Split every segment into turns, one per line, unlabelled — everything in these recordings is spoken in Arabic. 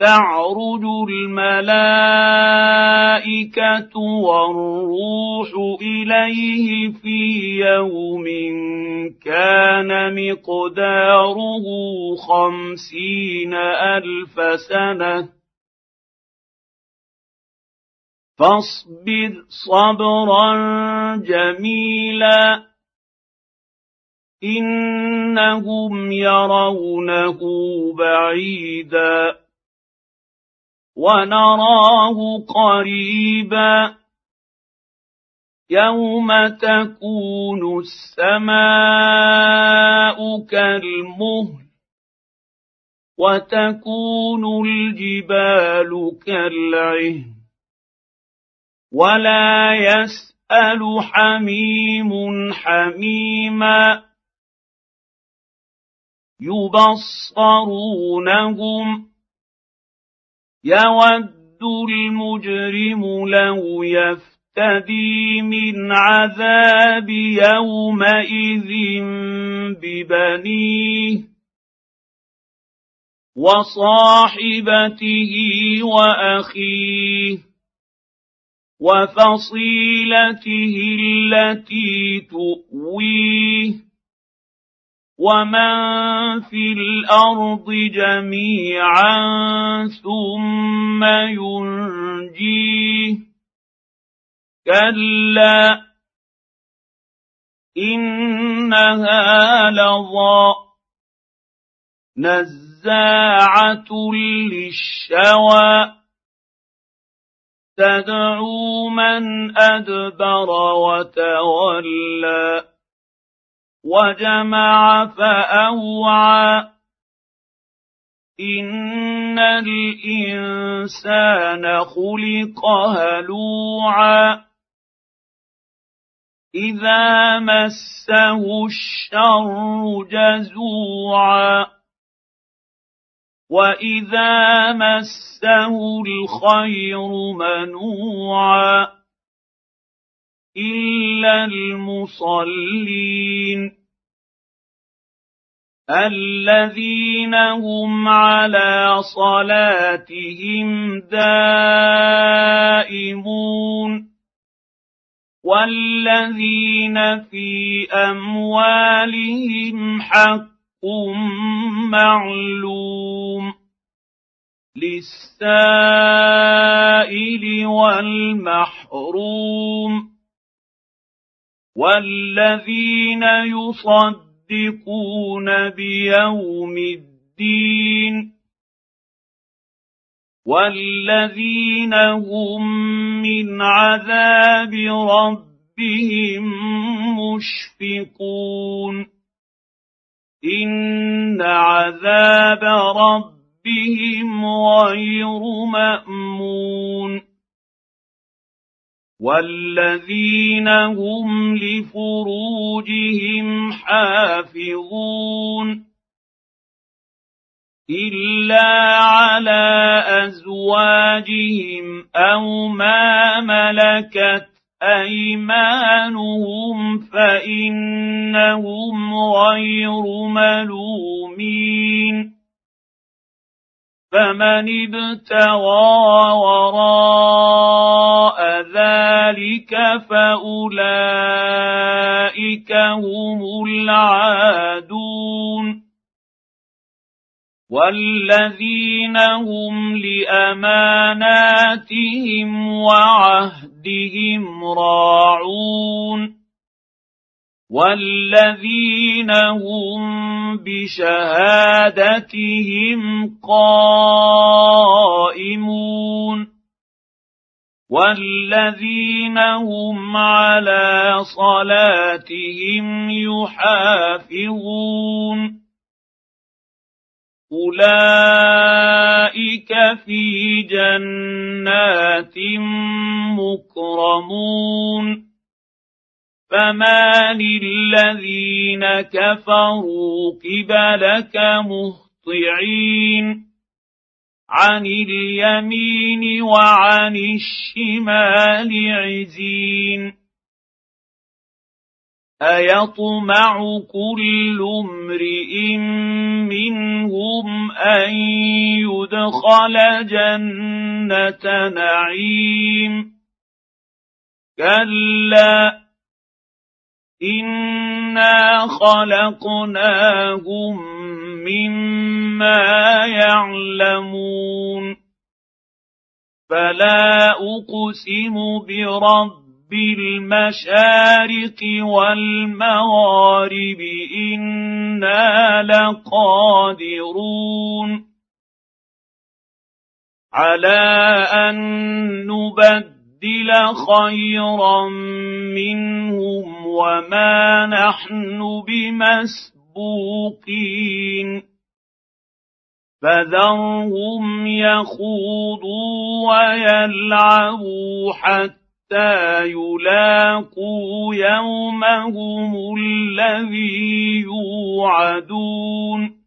تعرج الملائكة والروح إليه في يوم كان مقداره خمسين ألف سنة. فاصبر صبرا جميلا إنهم يرونه بعيدا. ونراه قريبا. يوم تكون السماء كالمهل وتكون الجبال كالعهن ولا يسال حميم حميما. يبصرونهم يود المجرم لو يفتدي من عذاب يومئذ ببنيه وصاحبته وأخيه وفصيلته التي تؤويه ومن في الأرض جميعا ثم ينجيه كلا انها لظى نزاعه للشوى تدعو من ادبر وتولى وجمع فأوعى. ان الانسان خلق هلوعا. اذا مسه الشر جزوعا. واذا مسه الخير منوعا. الا المصلين الذين هم على صلاتهم دائمون والذين في اموالهم حق معلوم للسائل والمحروم والذين يصدقون بيوم الدين والذين هم من عذاب ربهم مشفقون إن عذاب ربهم غير مأمون والذين هم لفروجهم حافظون الا على ازواجهم أو ما ملكت ايمانهم فانهم غير ملومين فمن ابتغى وراء ذلك فأولئك هم العادون. والذين هم لأماناتهم وعهدهم راعون. والذين هم بشهادتهم قائمون والذين هم على صلاتهم يحافظون اولئك في جنات مكرمون فما للذين كفروا قبلك مهطعين عن اليمين وعن الشمال عزين ايطمع كل امرئ منهم ان يدخل جنه نعيم كلا انا خلقناهم مما يعلمون فلا اقسم برب المشارق والمغارب أنا لقادرون على ان نبدل نبدل خيرا منهم وما نحن بمسبوقين. فذرهم يخوضوا ويلعبوا حتى يلاقوا يومهم الذي يوعدون.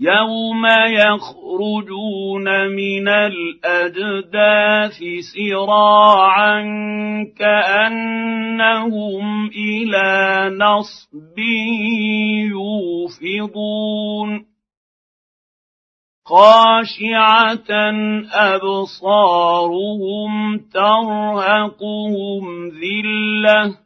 يوم يخرجون من الاجداث سراعا كانهم إلى نصب يوفضون خاشعه ابصارهم ترهقهم ذله